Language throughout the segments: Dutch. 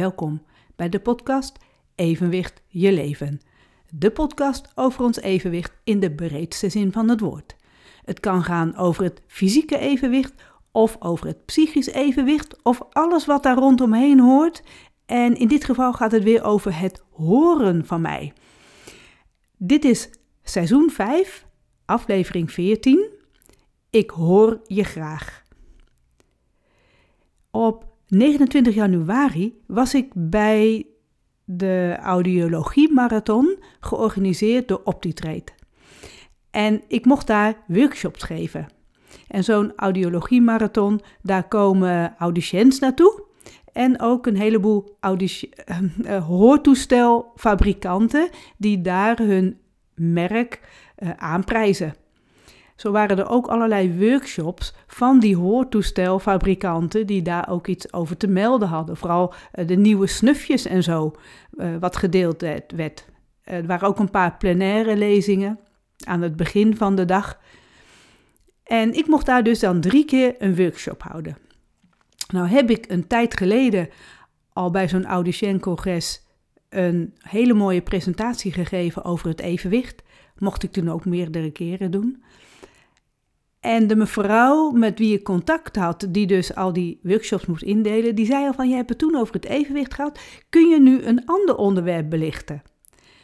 Welkom bij de podcast Evenwicht je leven. De podcast over ons evenwicht in de breedste zin van het woord. Het kan gaan over het fysieke evenwicht of over het psychisch evenwicht of alles wat daar rondomheen hoort. En in dit geval gaat het weer over het horen van mij. Dit is seizoen 5, aflevering 14. Ik hoor je graag. Op 29 januari was ik bij de Audiologie Marathon, georganiseerd door Optitrade. En ik mocht daar workshops geven. En zo'n audiologie marathon, daar komen audiciëns naartoe. En ook een heleboel uh, hoortoestelfabrikanten die daar hun merk uh, aanprijzen. Zo waren er ook allerlei workshops van die hoortoestelfabrikanten die daar ook iets over te melden hadden. Vooral uh, de nieuwe snufjes en zo, wat gedeeld werd. Er waren ook een paar plenaire lezingen aan het begin van de dag. En ik mocht daar dus dan drie keer een workshop houden. Nou heb ik een tijd geleden al bij zo'n audicien-congres een hele mooie presentatie gegeven over het evenwicht. Mocht ik toen ook meerdere keren doen. En de mevrouw met wie ik contact had, die dus al die workshops moest indelen, die zei al van, je hebt het toen over het evenwicht gehad, kun je nu een ander onderwerp belichten?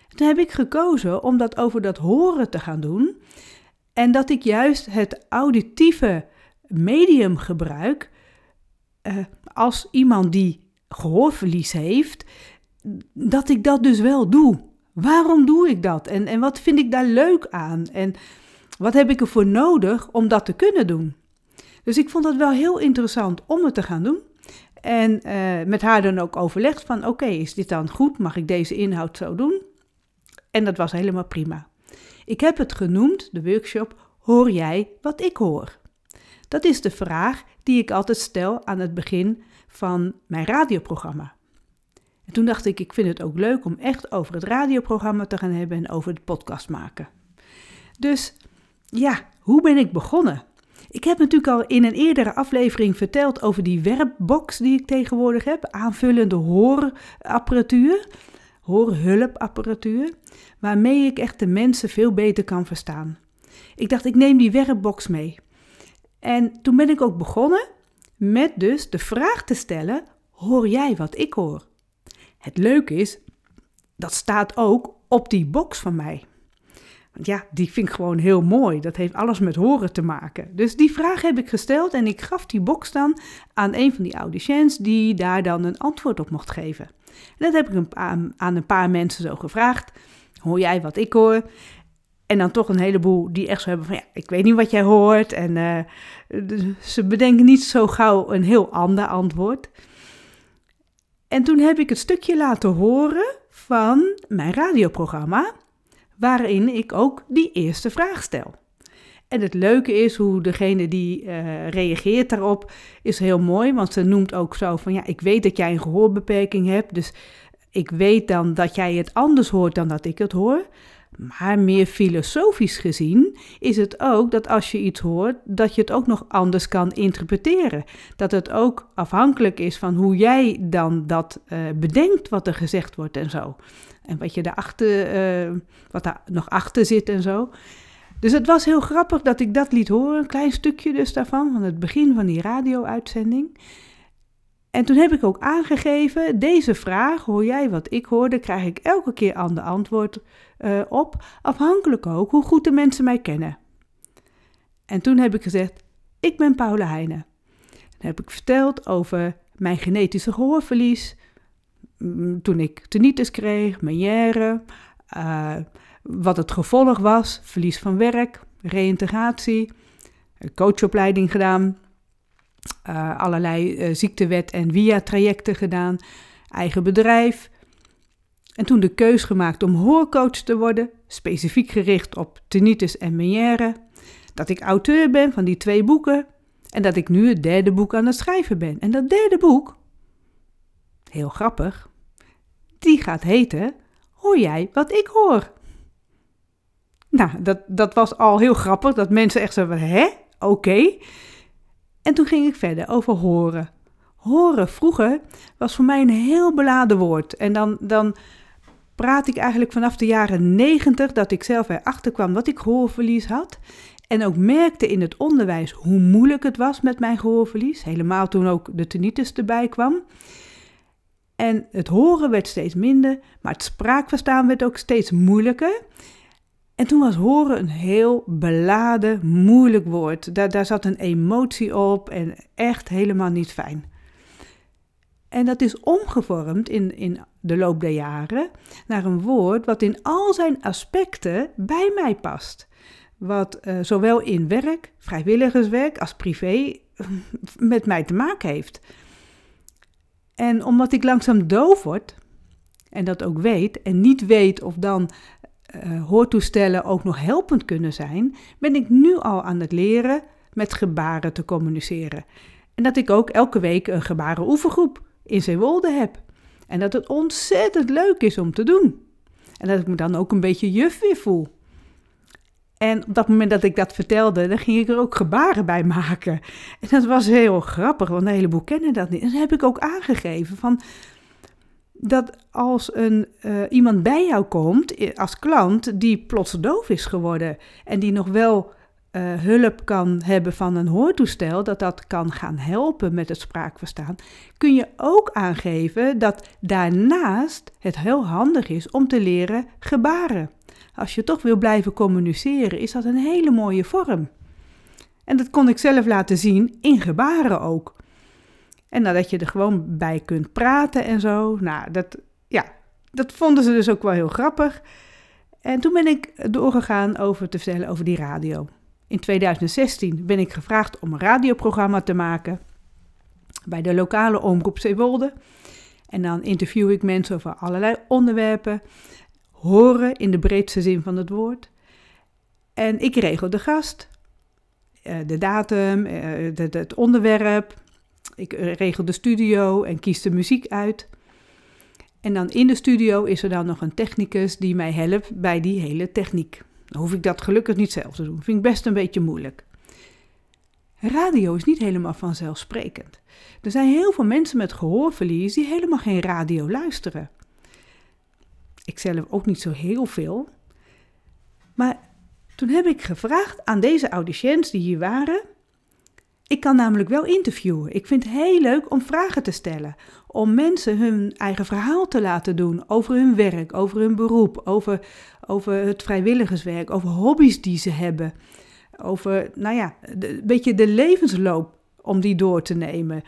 Toen heb ik gekozen om dat over dat horen te gaan doen. En dat ik juist het auditieve medium gebruik uh, als iemand die gehoorverlies heeft, dat ik dat dus wel doe. Waarom doe ik dat? En, en wat vind ik daar leuk aan? En wat heb ik ervoor nodig om dat te kunnen doen? Dus ik vond het wel heel interessant om het te gaan doen. En uh, met haar dan ook overlegd van oké, is dit dan goed? Mag ik deze inhoud zo doen? En dat was helemaal prima. Ik heb het genoemd, de workshop, Hoor jij wat ik hoor? Dat is de vraag die ik altijd stel aan het begin van mijn radioprogramma. En toen dacht ik, ik vind het ook leuk om echt over het radioprogramma te gaan hebben en over het podcast maken. Dus ja, hoe ben ik begonnen? Ik heb natuurlijk al in een eerdere aflevering verteld over die werpbox die ik tegenwoordig heb, aanvullende hoorapparatuur, hoorhulpapparatuur, waarmee ik echt de mensen veel beter kan verstaan. Ik dacht, ik neem die werkbox mee. En toen ben ik ook begonnen met dus de vraag te stellen: hoor jij wat ik hoor? Het leuke is, dat staat ook op die box van mij. Ja, die vind ik gewoon heel mooi. Dat heeft alles met horen te maken. Dus die vraag heb ik gesteld en ik gaf die box dan aan een van die audiciëns die daar dan een antwoord op mocht geven. En dat heb ik aan, een paar mensen zo gevraagd. Hoor jij wat ik hoor? En dan toch een heleboel die echt zo hebben van ja, ik weet niet wat jij hoort. En uh, ze bedenken niet zo gauw een heel ander antwoord. En toen heb ik het stukje laten horen van mijn radioprogramma, waarin ik ook die eerste vraag stel. En het leuke is hoe degene die uh, reageert daarop is heel mooi, want ze noemt ook zo van ja, ik weet dat jij een gehoorbeperking hebt, dus ik weet dan dat jij het anders hoort dan dat ik het hoor. Maar meer filosofisch gezien is het ook dat als je iets hoort, dat je het ook nog anders kan interpreteren. Dat het ook afhankelijk is van hoe jij dan dat uh, bedenkt wat er gezegd wordt en zo. En wat, je daarachter, uh, wat daar nog achter zit en zo. Dus het was heel grappig dat ik dat liet horen, een klein stukje dus daarvan, van het begin van die radio-uitzending. En toen heb ik ook aangegeven, deze vraag, hoor jij wat ik hoorde, krijg ik elke keer ander antwoord uh, op, afhankelijk ook hoe goed de mensen mij kennen. En toen heb ik gezegd, ik ben Paula Heijnen. Dan heb ik verteld over mijn genetische gehoorverlies, toen ik tinnitus kreeg, meniere, uh, wat het gevolg was, verlies van werk, reïntegratie, coachopleiding gedaan, uh, allerlei ziektewet- en via-trajecten gedaan, eigen bedrijf. En toen de keus gemaakt om hoorcoach te worden, specifiek gericht op tinnitus en meniere. Dat ik auteur ben van die twee boeken en dat ik nu het derde boek aan het schrijven ben. En dat derde boek, heel grappig, die gaat heten Hoor jij wat ik hoor? Nou, dat, dat was al heel grappig, dat mensen echt zo van, hè? Oké. En toen ging ik verder over horen. horen vroeger was voor mij een heel beladen woord. En dan, dan praat ik eigenlijk vanaf de jaren negentig dat ik zelf erachter kwam dat ik gehoorverlies had. En ook merkte in het onderwijs hoe moeilijk het was met mijn gehoorverlies. Helemaal toen ook de tinnitus erbij kwam. En het horen werd steeds minder, maar het spraakverstaan werd ook steeds moeilijker. En toen was horen een heel beladen, moeilijk woord. Daar, zat een emotie op en echt helemaal niet fijn. En dat is omgevormd in, in de loop der jaren naar een woord wat in al zijn aspecten bij mij past. Wat uh, zowel in werk, vrijwilligerswerk als privé met mij te maken heeft. En omdat ik langzaam doof word, en dat ook weet, en niet weet of dan uh, hoortoestellen ook nog helpend kunnen zijn, ben ik nu al aan het leren met gebaren te communiceren. En dat ik ook elke week een gebarenoefengroep in Zeewolde heb. En dat het ontzettend leuk is om te doen. En dat ik me dan ook een beetje juf weer voel. En op dat moment dat ik dat vertelde, dan ging ik er ook gebaren bij maken. En dat was heel grappig, want een heleboel kennen dat niet. En dat heb ik ook aangegeven van dat als een, uh, iemand bij jou komt eh, als klant die plots doof is geworden en die nog wel uh, hulp kan hebben van een hoortoestel, dat dat kan gaan helpen met het spraakverstaan, kun je ook aangeven dat daarnaast het heel handig is om te leren gebaren. Als je toch wil blijven communiceren, is dat een hele mooie vorm. En dat kon ik zelf laten zien in gebaren ook. En nadat je er gewoon bij kunt praten en zo. Nou, dat, ja, dat vonden ze dus ook wel heel grappig. En toen ben ik doorgegaan over te vertellen over die radio. In 2016 ben ik gevraagd om een radioprogramma te maken bij de lokale omroep Zeewolde. En dan interview ik mensen over allerlei onderwerpen, horen in de breedste zin van het woord. En ik regel de gast, eh, de datum, eh, het onderwerp, ik regel de studio en kies de muziek uit. En dan in de studio is er dan nog een technicus die mij helpt bij die hele techniek. Dan hoef ik dat gelukkig niet zelf te doen. Vind ik best een beetje moeilijk. Radio is niet helemaal vanzelfsprekend. Er zijn heel veel mensen met gehoorverlies die helemaal geen radio luisteren. Ik zelf ook niet zo heel veel. Maar toen heb ik gevraagd aan deze audiciëns die hier waren ik kan namelijk wel interviewen. Ik vind het heel leuk om vragen te stellen. Om mensen hun eigen verhaal te laten doen over hun werk, over hun beroep, over, over het vrijwilligerswerk, over hobby's die ze hebben. Over, nou ja, een beetje de levensloop om die door te nemen.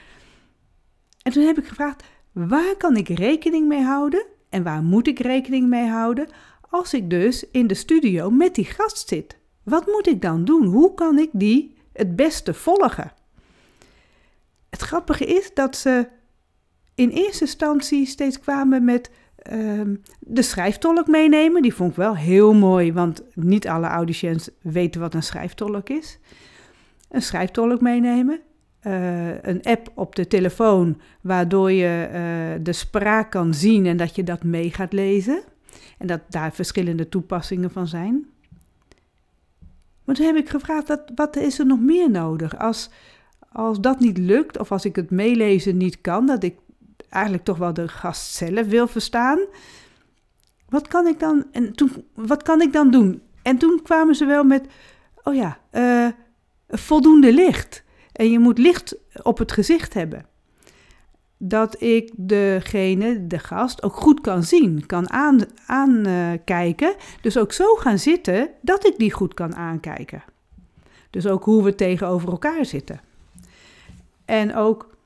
En toen heb ik gevraagd, waar kan ik rekening mee houden en waar moet ik rekening mee houden als ik dus in de studio met die gast zit? Wat moet ik dan doen? Hoe kan ik die het beste volgen. Het grappige is dat ze in eerste instantie steeds kwamen met ehm, de schrijftolk meenemen. Die vond ik wel heel mooi, want niet alle audiciëns weten wat een schrijftolk is. Een schrijftolk meenemen. Uh, een app op de telefoon waardoor je uh, de spraak kan zien en dat je dat mee gaat lezen. En dat daar verschillende toepassingen van zijn. Maar toen heb ik gevraagd, wat, is er nog meer nodig? Als, als dat niet lukt, of als ik het meelezen niet kan, dat ik eigenlijk toch wel de gast zelf wil verstaan. Wat kan ik dan, en toen, wat kan ik dan doen? En toen kwamen ze wel met, oh ja, uh, voldoende licht. En je moet licht op het gezicht hebben dat ik degene, de gast, ook goed kan zien, kan aankijken. dus ook zo gaan zitten dat ik die goed kan aankijken. Dus ook hoe we tegenover elkaar zitten. En ook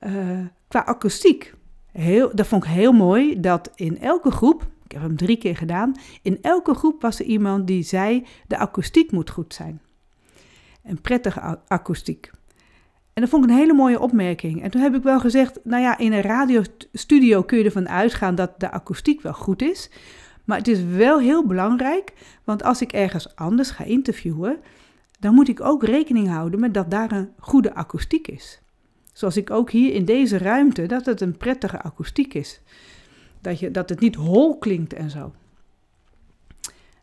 uh, qua akoestiek. Heel, dat vond ik heel mooi dat in elke groep, ik heb hem drie keer gedaan, in elke groep was er iemand die zei: de akoestiek moet goed zijn. Een prettige akoestiek. En dat vond ik een hele mooie opmerking. En toen heb ik wel gezegd, nou ja, in een radiostudio kun je ervan uitgaan dat de akoestiek wel goed is. Maar het is wel heel belangrijk, want als ik ergens anders ga interviewen, dan moet ik ook rekening houden met dat daar een goede akoestiek is. Zoals ik ook hier in deze ruimte, dat het een prettige akoestiek is. Dat, je, dat het niet hol klinkt en zo.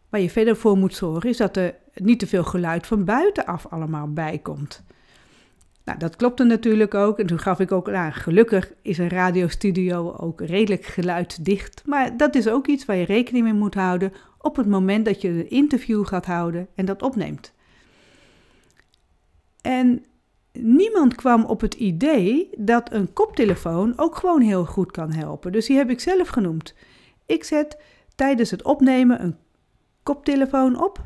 Waar je verder voor moet zorgen is dat er niet te veel geluid van buitenaf allemaal bij komt. Nou, dat klopte natuurlijk ook. En toen gaf ik ook aan, gelukkig is een radiostudio ook redelijk geluidsdicht. Maar dat is ook iets waar je rekening mee moet houden op het moment dat je een interview gaat houden en dat opneemt. En niemand kwam op het idee dat een koptelefoon ook gewoon heel goed kan helpen. Dus die heb ik zelf genoemd. Ik zet tijdens het opnemen een koptelefoon op.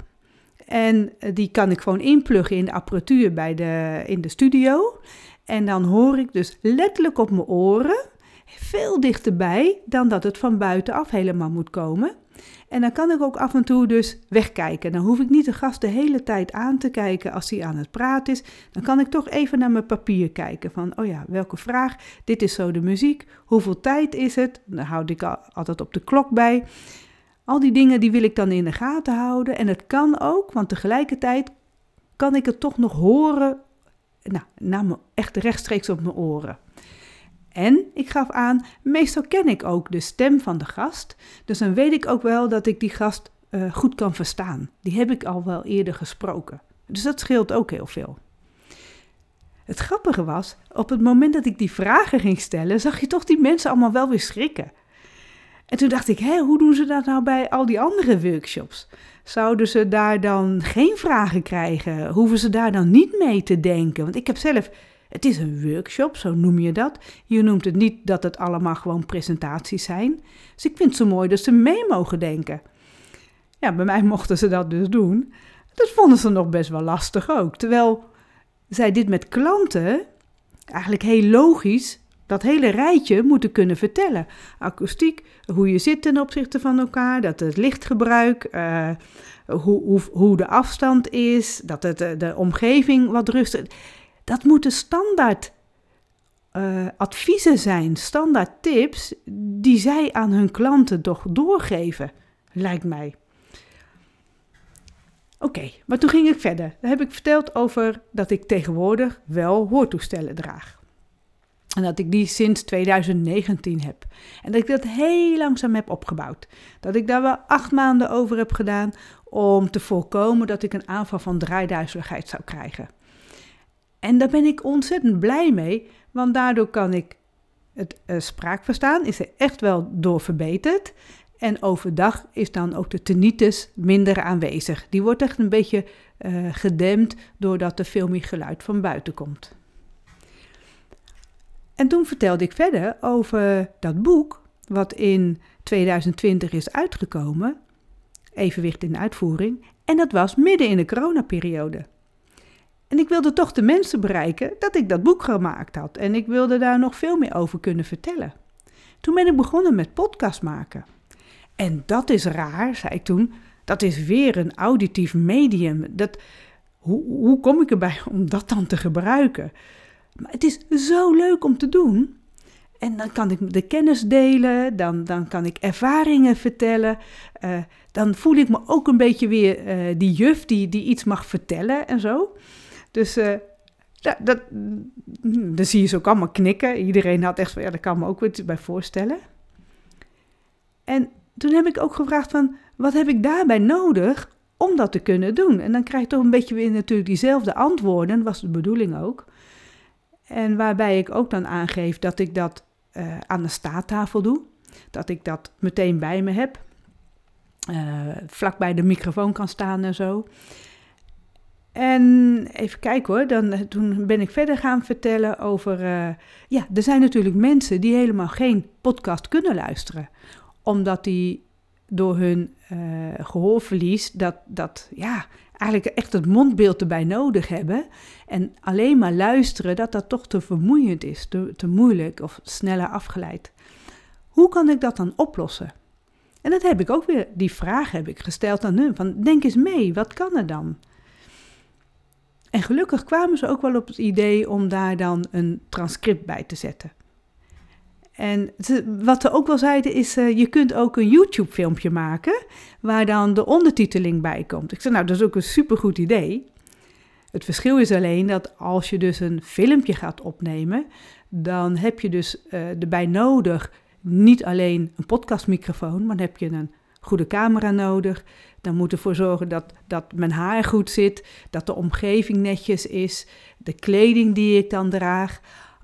En die kan ik gewoon inpluggen in de apparatuur bij de, in de studio. En dan hoor ik dus letterlijk op mijn oren, veel dichterbij dan dat het van buitenaf helemaal moet komen. En dan kan ik ook af en toe dus wegkijken. Dan hoef ik niet de gast de hele tijd aan te kijken als hij aan het praten is. Dan kan ik toch even naar mijn papier kijken van, oh ja, welke vraag? Dit is zo de muziek. Hoeveel tijd is het? Dan houd ik altijd op de klok bij. Al die dingen die wil ik dan in de gaten houden. En het kan ook, want tegelijkertijd kan ik het toch nog horen, nou, naar me, echt rechtstreeks op mijn oren. En ik gaf aan, meestal ken ik ook de stem van de gast, dus dan weet ik ook wel dat ik die gast uh, goed kan verstaan. Die heb ik al wel eerder gesproken. Dus dat scheelt ook heel veel. Het grappige was, op het moment dat ik die vragen ging stellen, zag je toch die mensen allemaal wel weer schrikken. En toen dacht ik, hé, hoe doen ze dat nou bij al die andere workshops? Zouden ze daar dan geen vragen krijgen? Hoeven ze daar dan niet mee te denken? Want ik heb zelf het is een workshop, zo noem je dat. Je noemt het niet dat het allemaal gewoon presentaties zijn. Dus ik vind het zo mooi dat ze mee mogen denken. Ja, bij mij mochten ze dat dus doen. Dat vonden ze nog best wel lastig ook. Terwijl zij dit met klanten eigenlijk heel logisch dat hele rijtje moeten kunnen vertellen. Akoestiek, hoe je zit ten opzichte van elkaar, dat het lichtgebruik, uh, hoe, hoe, hoe de afstand is, dat het, eh, de omgeving wat rustig dat moeten standaard uh, adviezen zijn, standaard tips die zij aan hun klanten toch doorgeven, lijkt mij. Oké, maar toen ging ik verder. Dan heb ik verteld over dat ik tegenwoordig wel hoortoestellen draag. En dat ik die sinds 2019 heb. En dat ik dat heel langzaam heb opgebouwd. Dat ik daar wel acht maanden over heb gedaan om te voorkomen dat ik een aanval van draaiduizeligheid zou krijgen. En daar ben ik ontzettend blij mee, want daardoor kan ik het uh, spraakverstaan, is er echt wel door verbeterd. En overdag is dan ook de tinnitus minder aanwezig. Die wordt echt een beetje uh, gedempt doordat er veel meer geluid van buiten komt. En toen vertelde ik verder over dat boek, wat in 2020 is uitgekomen, Evenwicht in uitvoering. En dat was midden in de coronaperiode. En ik wilde toch de mensen bereiken dat ik dat boek gemaakt had. En ik wilde daar nog veel meer over kunnen vertellen. Toen ben ik begonnen met podcast maken. En dat is raar, zei ik toen. Dat is weer een auditief medium. Dat, hoe, hoe kom ik erbij om dat dan te gebruiken? Maar het is zo leuk om te doen. En dan kan ik de kennis delen, dan, dan kan ik ervaringen vertellen. Uh, dan voel ik me ook een beetje weer uh, die juf die, die iets mag vertellen en zo. Dus uh, dat, dat, dan zie je ze ook allemaal knikken. Iedereen had echt van, ja, dat kan me ook weer bij voorstellen. En toen heb ik ook gevraagd van, wat heb ik daarbij nodig om dat te kunnen doen? En dan krijg je toch een beetje weer natuurlijk diezelfde antwoorden, was de bedoeling ook. En waarbij ik ook dan aangeef dat ik dat uh, aan de staattafel doe. Dat ik dat meteen bij me heb. Uh, vlak bij de microfoon kan staan en zo. En even kijken hoor, dan, eh, toen ben ik verder gaan vertellen over. Ja, er zijn natuurlijk mensen die helemaal geen podcast kunnen luisteren, omdat die door hun uh, gehoorverlies dat, dat ja, eigenlijk echt het mondbeeld erbij nodig hebben. En alleen maar luisteren, dat dat toch te vermoeiend is, te, te moeilijk of sneller afgeleid. Hoe kan ik dat dan oplossen? En dat heb ik ook weer, die vraag heb ik gesteld aan hun. Van denk eens mee, wat kan er dan? En gelukkig kwamen ze ook wel op het idee om daar dan een transcript bij te zetten. En wat ze ook wel zeiden is, uh, je kunt ook een YouTube-filmpje maken waar dan de ondertiteling bij komt. Ik zei, nou, dat is ook een supergoed idee. Het verschil is alleen dat als je dus een filmpje gaat opnemen, dan heb je dus uh, erbij nodig niet alleen een podcastmicrofoon, maar dan heb je een goede camera nodig. Dan moet ervoor zorgen dat, dat mijn haar goed zit, dat de omgeving netjes is, de kleding die ik dan draag.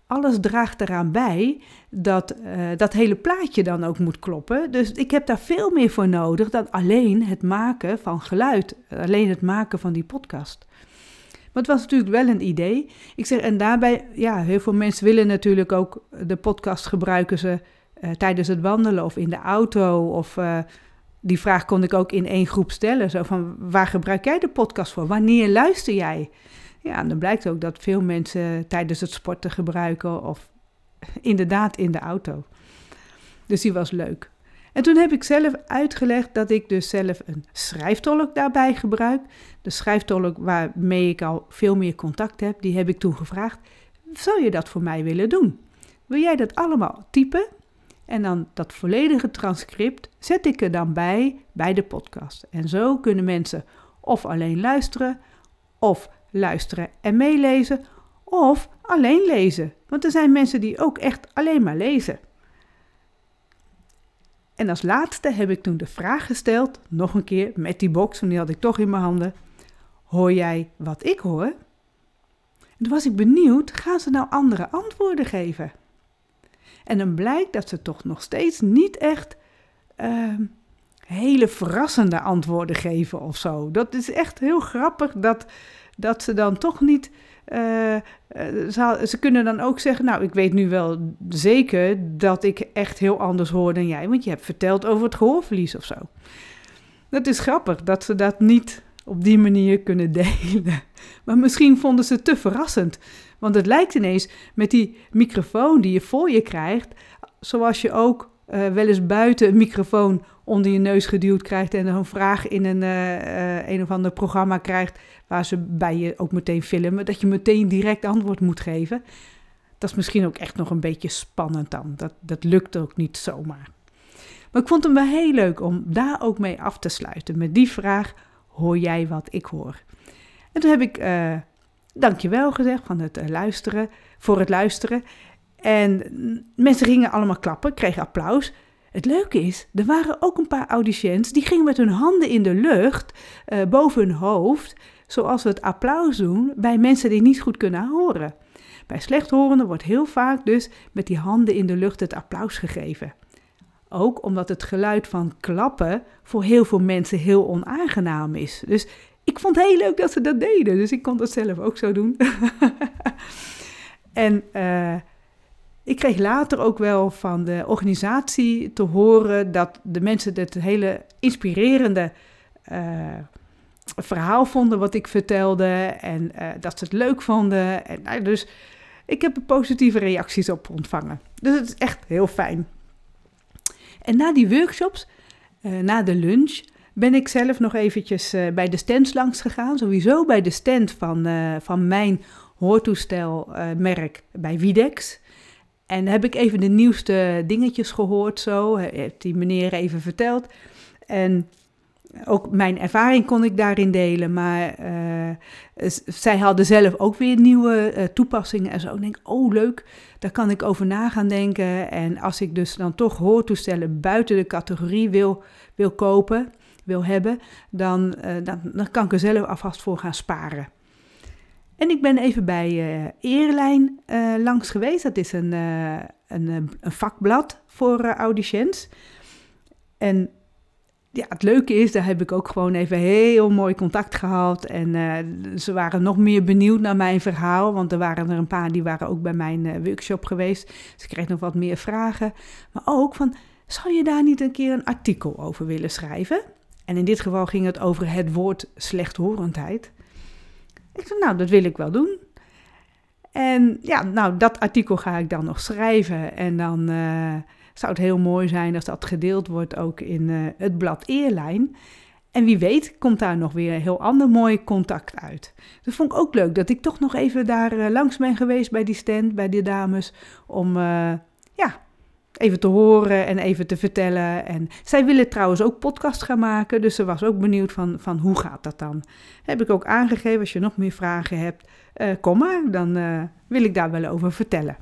Alles draagt eraan bij dat uh, dat hele plaatje dan ook moet kloppen. Dus ik heb daar veel meer voor nodig dan alleen het maken van geluid, alleen het maken van die podcast. Maar het was natuurlijk wel een idee. Ik zeg, en daarbij, ja, heel veel mensen willen natuurlijk ook de podcast gebruiken ze uh, tijdens het wandelen of in de auto. Of uh, die vraag kon ik ook in één groep stellen. Zo van, waar gebruik jij de podcast voor? Wanneer luister jij? Ja, en dan blijkt ook dat veel mensen tijdens het sporten gebruiken of inderdaad in de auto. Dus die was leuk. En toen heb ik zelf uitgelegd dat ik dus zelf een schrijftolk daarbij gebruik. De schrijftolk waarmee ik al veel meer contact heb, die heb ik toen gevraagd: zou je dat voor mij willen doen? Wil jij dat allemaal typen? En dan dat volledige transcript zet ik er dan bij bij de podcast. En zo kunnen mensen of alleen luisteren, of luisteren en meelezen, of alleen lezen. Want er zijn mensen die ook echt alleen maar lezen. En als laatste heb ik toen de vraag gesteld, nog een keer met die box, want die had ik toch in mijn handen. Hoor jij wat ik hoor? En toen was ik benieuwd, gaan ze nou andere antwoorden geven? En dan blijkt dat ze toch nog steeds niet echt uh, hele verrassende antwoorden geven of zo. Dat is echt heel grappig dat, dat ze dan toch niet uh, ze, ze, kunnen dan ook zeggen, nou, ik weet nu wel zeker dat ik echt heel anders hoor dan jij, want je hebt verteld over het gehoorverlies of zo. Dat is grappig dat ze dat niet op die manier kunnen delen. Maar misschien vonden ze het te verrassend. Want het lijkt ineens met die microfoon die je voor je krijgt, zoals je ook uh, wel eens buiten een microfoon onder je neus geduwd krijgt en een vraag in een, uh, uh, een of ander programma krijgt waar ze bij je ook meteen filmen, dat je meteen direct antwoord moet geven. Dat is misschien ook echt nog een beetje spannend dan. Dat, dat lukt ook niet zomaar. Maar ik vond hem wel heel leuk om daar ook mee af te sluiten. Met die vraag: hoor jij wat ik hoor? En toen heb ik uh, dankjewel gezegd van het luisteren, voor het luisteren. En mensen gingen allemaal klappen, kregen applaus. Het leuke is, er waren ook een paar audiciëns die gingen met hun handen in de lucht uh, boven hun hoofd zoals we het applaus doen bij mensen die niet goed kunnen horen. Bij slechthorenden wordt heel vaak dus met die handen in de lucht het applaus gegeven. Ook omdat het geluid van klappen voor heel veel mensen heel onaangenaam is. Dus ik vond het heel leuk dat ze dat deden. Dus ik kon dat zelf ook zo doen. en uh, ik kreeg later ook wel van de organisatie te horen dat de mensen het hele inspirerende uh, verhaal vonden wat ik vertelde en uh, dat ze het leuk vonden. En, uh, dus ik heb er positieve reacties op ontvangen. Dus het is echt heel fijn. En na die workshops, uh, na de lunch, ben ik zelf nog eventjes bij de stands langs gegaan. Sowieso bij de stand van, van mijn hoortoestelmerk bij Widex. En heb ik even de nieuwste dingetjes gehoord zo. Heeft die meneer even verteld. En ook mijn ervaring kon ik daarin delen, maar uh, zij hadden zelf ook weer nieuwe uh, toepassingen en zo. Ik denk, oh leuk, daar kan ik over na gaan denken. En als ik dus dan toch hoortoestellen buiten de categorie wil, wil kopen, wil hebben, dan, uh, dan, dan, kan ik er zelf alvast voor gaan sparen. En ik ben even bij Eerlijn langs geweest. Dat is een, een, een, vakblad voor audiciëns. En ja, het leuke is, daar heb ik ook gewoon even heel mooi contact gehad. En uh, ze waren nog meer benieuwd naar mijn verhaal. Want er waren er een paar die waren ook bij mijn uh, workshop geweest. Dus ik kreeg nog wat meer vragen. Maar ook van, zou je daar niet een keer een artikel over willen schrijven? En in dit geval ging het over het woord slechthorendheid. Ik zei, nou, dat wil ik wel doen. En ja, nou, dat artikel ga ik dan nog schrijven. En dan... Uh, zou het heel mooi zijn als dat gedeeld wordt ook in uh, het blad Eerlijn. En wie weet komt daar nog weer een heel ander mooi contact uit. Dat vond ik ook leuk dat ik toch nog even daar uh, langs ben geweest bij die stand, bij die dames. Om ja, even te horen en even te vertellen. En zij willen trouwens ook podcast gaan maken. Dus ze was ook benieuwd van, van hoe gaat dat dan. Heb ik ook aangegeven, als je nog meer vragen hebt, kom maar. Dan wil ik daar wel over vertellen.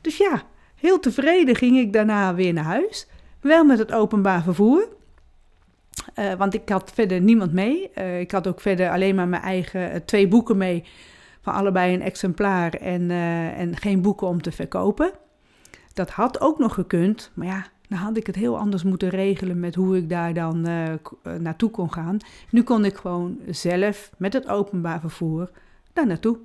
Dus ja, Heel tevreden ging ik daarna weer naar huis, wel met het openbaar vervoer. Uh, want ik had verder niemand mee. Ik had ook verder alleen maar mijn eigen twee boeken mee. Van allebei een exemplaar en, en geen boeken om te verkopen. Dat had ook nog gekund. Maar ja, dan had ik het heel anders moeten regelen met hoe ik daar dan naartoe kon gaan. Nu kon ik gewoon zelf met het openbaar vervoer daar naartoe.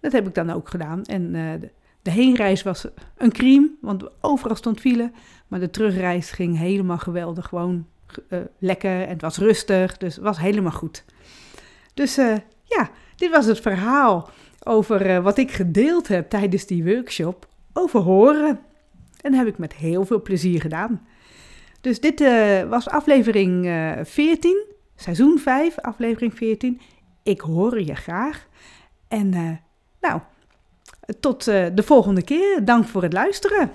Dat heb ik dan ook gedaan. En de, de heenreis was een crime, want overal stond file. Maar de terugreis ging helemaal geweldig. Gewoon lekker en het was rustig, dus het was helemaal goed. Dus ja, dit was het verhaal over wat ik gedeeld heb tijdens die workshop over horen. En dat heb ik met heel veel plezier gedaan. Dus dit was aflevering 14, seizoen 5, aflevering 14. Ik hoor je graag. En nou, tot de volgende keer. Dank voor het luisteren.